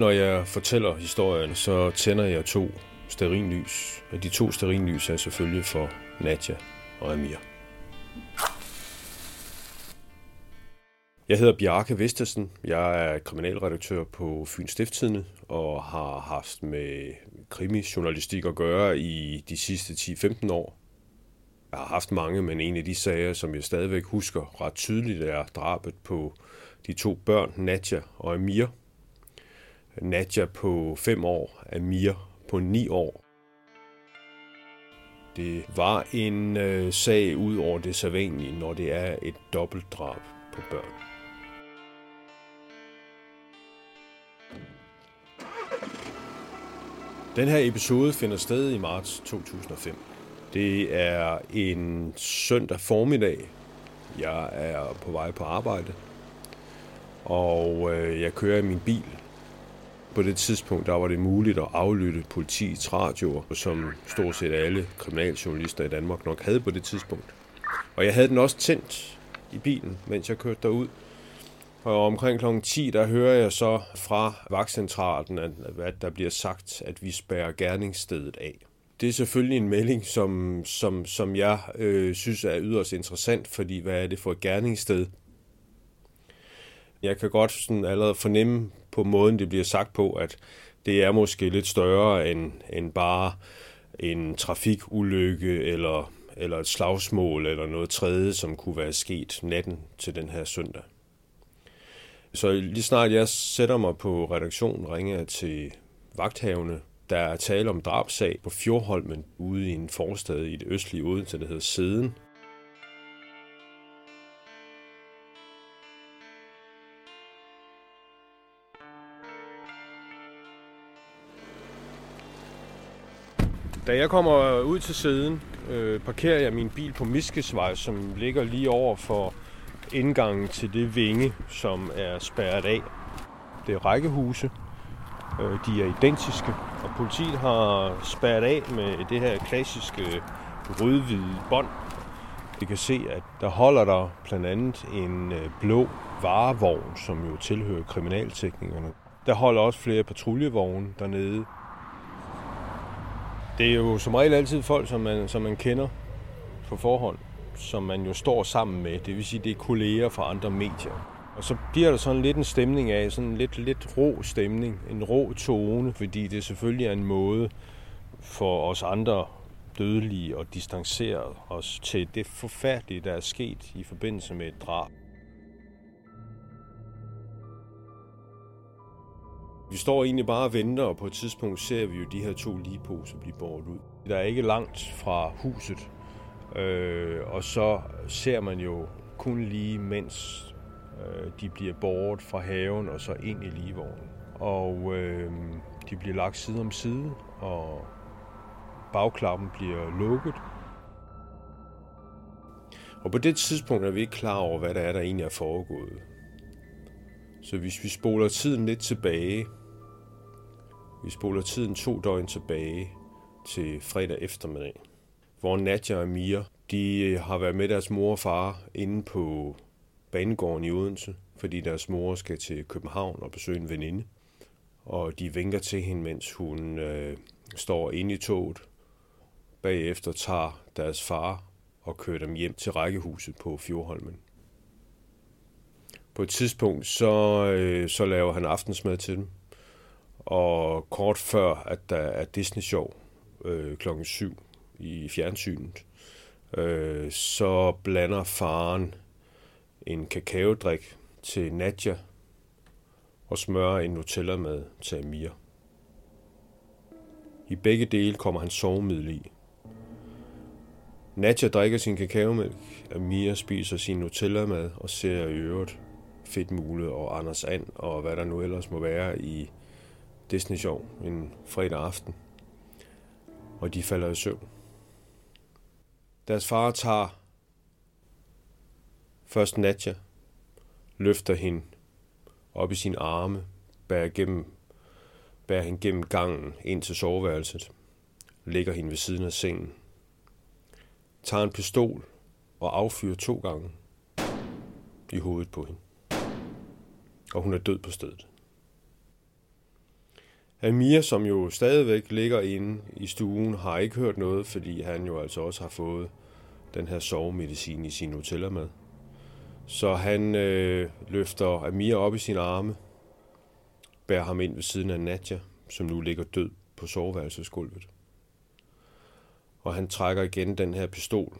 Når jeg fortæller historien, så tænder jeg to sterinlys. Og de to sterinlys er selvfølgelig for Nadja og Amir. Jeg hedder Bjarke Vestersen. Jeg er kriminalredaktør på Fyns Stiftstidende og har haft med krimijournalistik at gøre i de sidste 10-15 år. Jeg har haft mange, men en af de sager, som jeg stadigvæk husker ret tydeligt, er drabet på de to børn, Nadja og Amir. Nadja på 5 år, Amir på 9 år. Det var en øh, sag ud over det sædvanlige, når det er et dobbeltdrab på børn. Den her episode finder sted i marts 2005. Det er en søndag formiddag. Jeg er på vej på arbejde, og øh, jeg kører i min bil. På det tidspunkt der var det muligt at aflytte politiets radioer, som stort set alle kriminaljournalister i Danmark nok havde på det tidspunkt. Og jeg havde den også tændt i bilen, mens jeg kørte derud. Og omkring kl. 10, der hører jeg så fra vagtcentralen, at, der bliver sagt, at vi spærrer gerningsstedet af. Det er selvfølgelig en melding, som, som, som jeg øh, synes er yderst interessant, fordi hvad er det for et gerningssted? Jeg kan godt sådan allerede fornemme på måden, det bliver sagt på, at det er måske lidt større end, end bare en trafikulykke eller, eller et slagsmål eller noget tredje, som kunne være sket natten til den her søndag. Så lige snart jeg sætter mig på redaktionen, ringer jeg til vagthavene. Der er tale om drabsag på Fjordholmen ude i en forstad i det østlige Odense, der hedder Seden. Da jeg kommer ud til siden, øh, parkerer jeg min bil på Miskesvej, som ligger lige over for indgangen til det vinge, som er spærret af. Det er rækkehuse. Øh, de er identiske, og politiet har spærret af med det her klassiske rødhvide bånd. Vi kan se, at der holder der blandt andet en øh, blå varevogn, som jo tilhører kriminalteknikerne. Der holder også flere patruljevogne dernede. Det er jo som regel altid folk, som man, som man kender på forhånd som man jo står sammen med. Det vil sige, det er kolleger fra andre medier. Og så bliver der sådan lidt en stemning af, sådan en lidt, lidt rå stemning, en rå tone, fordi det selvfølgelig er en måde for os andre dødelige at distancere os til det forfærdelige, der er sket i forbindelse med et drab. Vi står egentlig bare og venter, og på et tidspunkt ser vi jo de her to ligeposer blive båret ud. Der er ikke langt fra huset, Øh, og så ser man jo kun lige, mens øh, de bliver båret fra haven og så ind i ligevognen. Og øh, de bliver lagt side om side, og bagklappen bliver lukket. Og på det tidspunkt er vi ikke klar over, hvad der er, der egentlig er foregået. Så hvis vi spoler tiden lidt tilbage, vi spoler tiden to døgn tilbage til fredag eftermiddag, hvor Nadja og Mia, de øh, har været med deres mor og far inde på banegården i Odense, fordi deres mor skal til København og besøge en veninde. Og de vinker til hende, mens hun øh, står inde i toget. Bagefter tager deres far og kører dem hjem til rækkehuset på Fjordholmen. På et tidspunkt, så, øh, så laver han aftensmad til dem. Og kort før, at der er Disney-show øh, klokken 7, i fjernsynet, øh, så blander faren en kakaodrik til Nadja og smører en Nutella med til Amir. I begge dele kommer han sovemiddel i. Nadja drikker sin kakaomælk, Amir spiser sin Nutella med og ser i øvrigt Fedtmule og Anders And og hvad der nu ellers må være i Disney Show en fredag aften. Og de falder i søvn. Deres far tager først Nadja, løfter hende op i sin arme, bærer, gennem, bærer hende gennem gangen ind til soveværelset, lægger hende ved siden af sengen, tager en pistol og affyrer to gange i hovedet på hende. Og hun er død på stedet. Amir, som jo stadigvæk ligger inde i stuen, har ikke hørt noget, fordi han jo altså også har fået den her sovemedicin i sin hoteller med. Så han øh, løfter Amir op i sine arme, bærer ham ind ved siden af Nadja, som nu ligger død på soveværelsesgulvet. Og han trækker igen den her pistol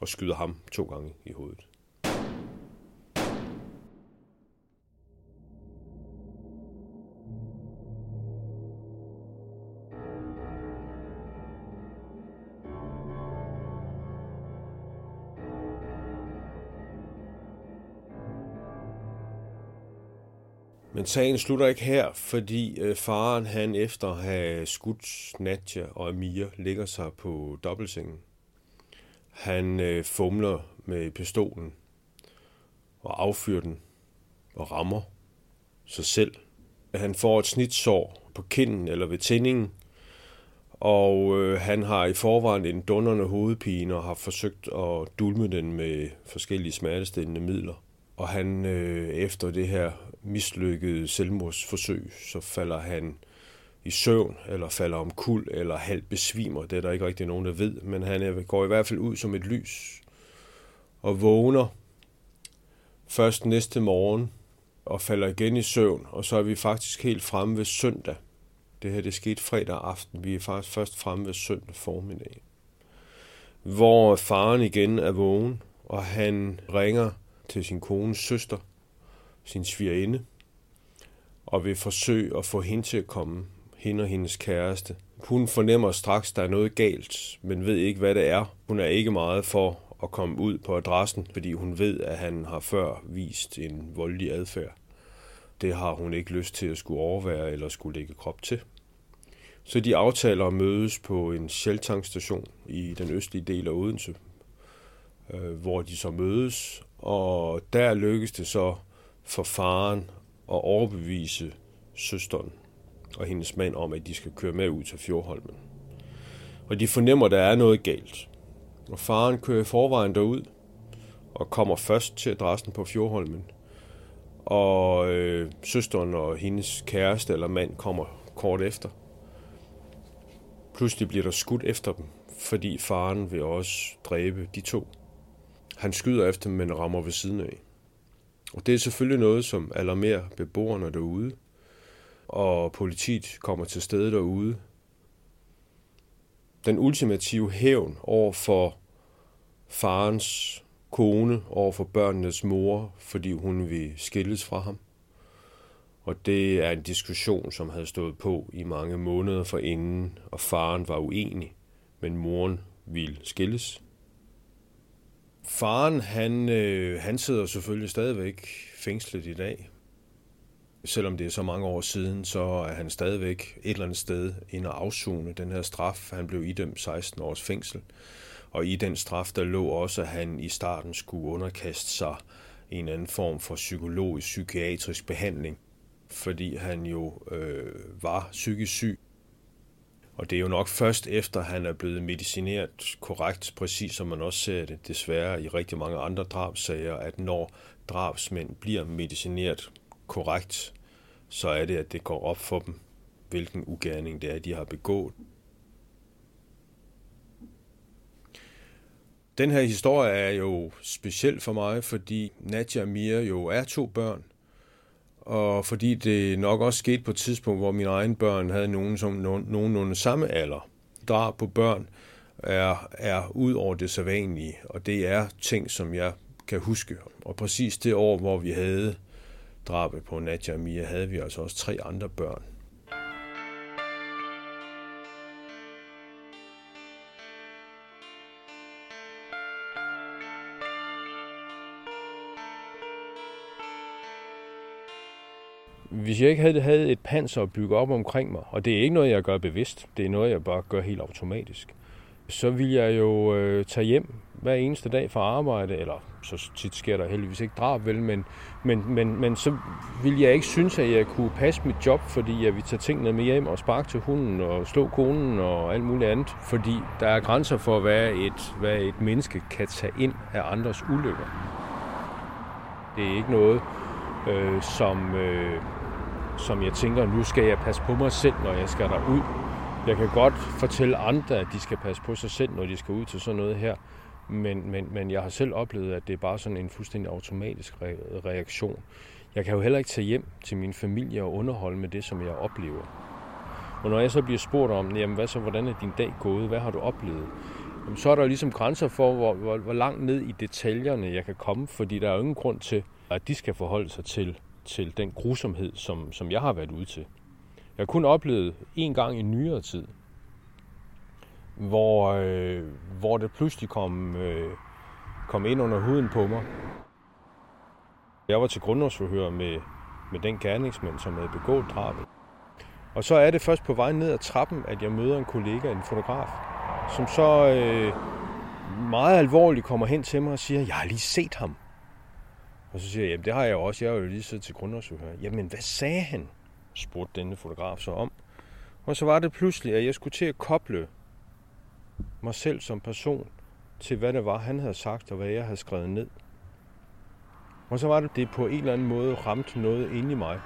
og skyder ham to gange i hovedet. Men sagen slutter ikke her, fordi øh, faren han efter at have skudt Nadja og Amir ligger sig på dobbeltsengen. Han øh, fumler med pistolen og affyrer den og rammer sig selv. Han får et snitsår på kinden eller ved tændingen, og øh, han har i forvejen en dunderne hovedpine og har forsøgt at dulme den med forskellige smertestillende midler. Og han øh, efter det her mislykkede selvmordsforsøg, så falder han i søvn, eller falder om kul, eller halvt besvimer. Det er der ikke rigtig nogen, der ved, men han går i hvert fald ud som et lys, og vågner først næste morgen, og falder igen i søvn, og så er vi faktisk helt fremme ved søndag. Det her det skete fredag aften, vi er faktisk først fremme ved søndag formiddag. Hvor faren igen er vågen, og han ringer til sin kones søster, sin svigerinde, og vil forsøge at få hende til at komme, hende og hendes kæreste. Hun fornemmer straks, at der er noget galt, men ved ikke, hvad det er. Hun er ikke meget for at komme ud på adressen, fordi hun ved, at han har før vist en voldelig adfærd. Det har hun ikke lyst til at skulle overvære eller skulle lægge krop til. Så de aftaler at mødes på en sheltankstation i den østlige del af Odense, øh, hvor de så mødes, og der lykkes det så for faren at overbevise søsteren og hendes mand om, at de skal køre med ud til Fjordholmen. Og de fornemmer, at der er noget galt. Og faren kører i forvejen derud og kommer først til adressen på Fjordholmen. Og øh, søsteren og hendes kæreste eller mand kommer kort efter. Pludselig bliver der skudt efter dem, fordi faren vil også dræbe de to. Han skyder efter dem, men rammer ved siden af. Og det er selvfølgelig noget, som alarmerer beboerne derude, og politiet kommer til stede derude. Den ultimative hævn over for farens kone, over for børnenes mor, fordi hun vil skilles fra ham. Og det er en diskussion, som havde stået på i mange måneder forinden, og faren var uenig, men moren ville skilles. Faren, han, øh, han sidder selvfølgelig stadigvæk fængslet i dag. Selvom det er så mange år siden, så er han stadigvæk et eller andet sted inde og afzone den her straf. Han blev idømt 16 års fængsel. Og i den straf, der lå også, at han i starten skulle underkaste sig en anden form for psykologisk, psykiatrisk behandling, fordi han jo øh, var psykisk syg. Og det er jo nok først efter, han er blevet medicineret korrekt, præcis som man også ser det desværre i rigtig mange andre drabsager, at når drabsmænd bliver medicineret korrekt, så er det, at det går op for dem, hvilken ugerning det er, de har begået. Den her historie er jo speciel for mig, fordi Nadia og Mia jo er to børn, og fordi det nok også skete på et tidspunkt, hvor mine egne børn havde nogen som nogenlunde samme alder. Drab på børn er, er ud over det sædvanlige, og det er ting, som jeg kan huske. Og præcis det år, hvor vi havde drabet på Nadja og Mia, havde vi altså også tre andre børn. Hvis jeg ikke havde, havde et panser at bygge op omkring mig, og det er ikke noget, jeg gør bevidst, det er noget, jeg bare gør helt automatisk, så vil jeg jo øh, tage hjem hver eneste dag fra arbejde, eller så tit sker der heldigvis ikke drab, vel, men, men, men, men så vil jeg ikke synes, at jeg kunne passe mit job, fordi jeg vil tage tingene med hjem og sparke til hunden og slå konen og alt muligt andet, fordi der er grænser for, hvad et, hvad et menneske kan tage ind af andres ulykker. Det er ikke noget, øh, som, øh, som jeg tænker, nu skal jeg passe på mig selv, når jeg skal derud. Jeg kan godt fortælle andre, at de skal passe på sig selv, når de skal ud til sådan noget her. Men, men, men jeg har selv oplevet, at det er bare sådan en fuldstændig automatisk reaktion. Jeg kan jo heller ikke tage hjem til min familie og underholde med det, som jeg oplever. Og når jeg så bliver spurgt om, jamen hvad så, hvordan er din dag gået, hvad har du oplevet? Jamen, så er der jo ligesom grænser for, hvor, hvor, hvor langt ned i detaljerne jeg kan komme, fordi der er jo ingen grund til, at de skal forholde sig til, til den grusomhed, som, som jeg har været ude til. Jeg har kun oplevet en gang i nyere tid, hvor, øh, hvor det pludselig kom, øh, kom ind under huden på mig. Jeg var til grundlovsforhør med, med den gerningsmand, som havde begået drabet. Og så er det først på vej ned ad trappen, at jeg møder en kollega, en fotograf, som så øh, meget alvorligt kommer hen til mig og siger, jeg har lige set ham. Og så siger jeg, jamen det har jeg jo også, jeg har jo lige siddet til grundlovsudhør. Jamen hvad sagde han? spurgte denne fotograf så om. Og så var det pludselig, at jeg skulle til at koble mig selv som person til, hvad det var, han havde sagt, og hvad jeg havde skrevet ned. Og så var det, det på en eller anden måde ramte noget ind i mig,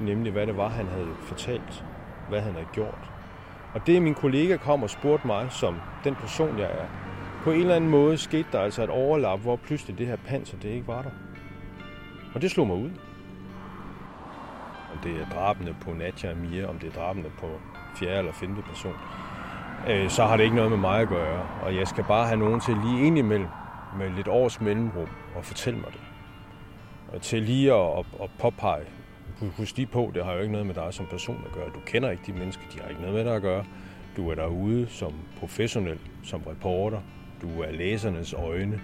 nemlig hvad det var, han havde fortalt, hvad han havde gjort. Og det, min kollega kom og spurgte mig, som den person, jeg er, på en eller anden måde skete der altså et overlap, hvor pludselig det her panser, det ikke var der. Og det slog mig ud. Om det er drabene på Nadja og Mia, om det er drabene på fjerde eller femte person, øh, så har det ikke noget med mig at gøre. Og jeg skal bare have nogen til lige ind imellem, med lidt års mellemrum, og fortælle mig det. Og til lige at, at, at påpege, husk lige på, det har jo ikke noget med dig som person at gøre. Du kender ikke de mennesker, de har ikke noget med dig at gøre. Du er derude som professionel, som reporter. Du er læsernes øjne.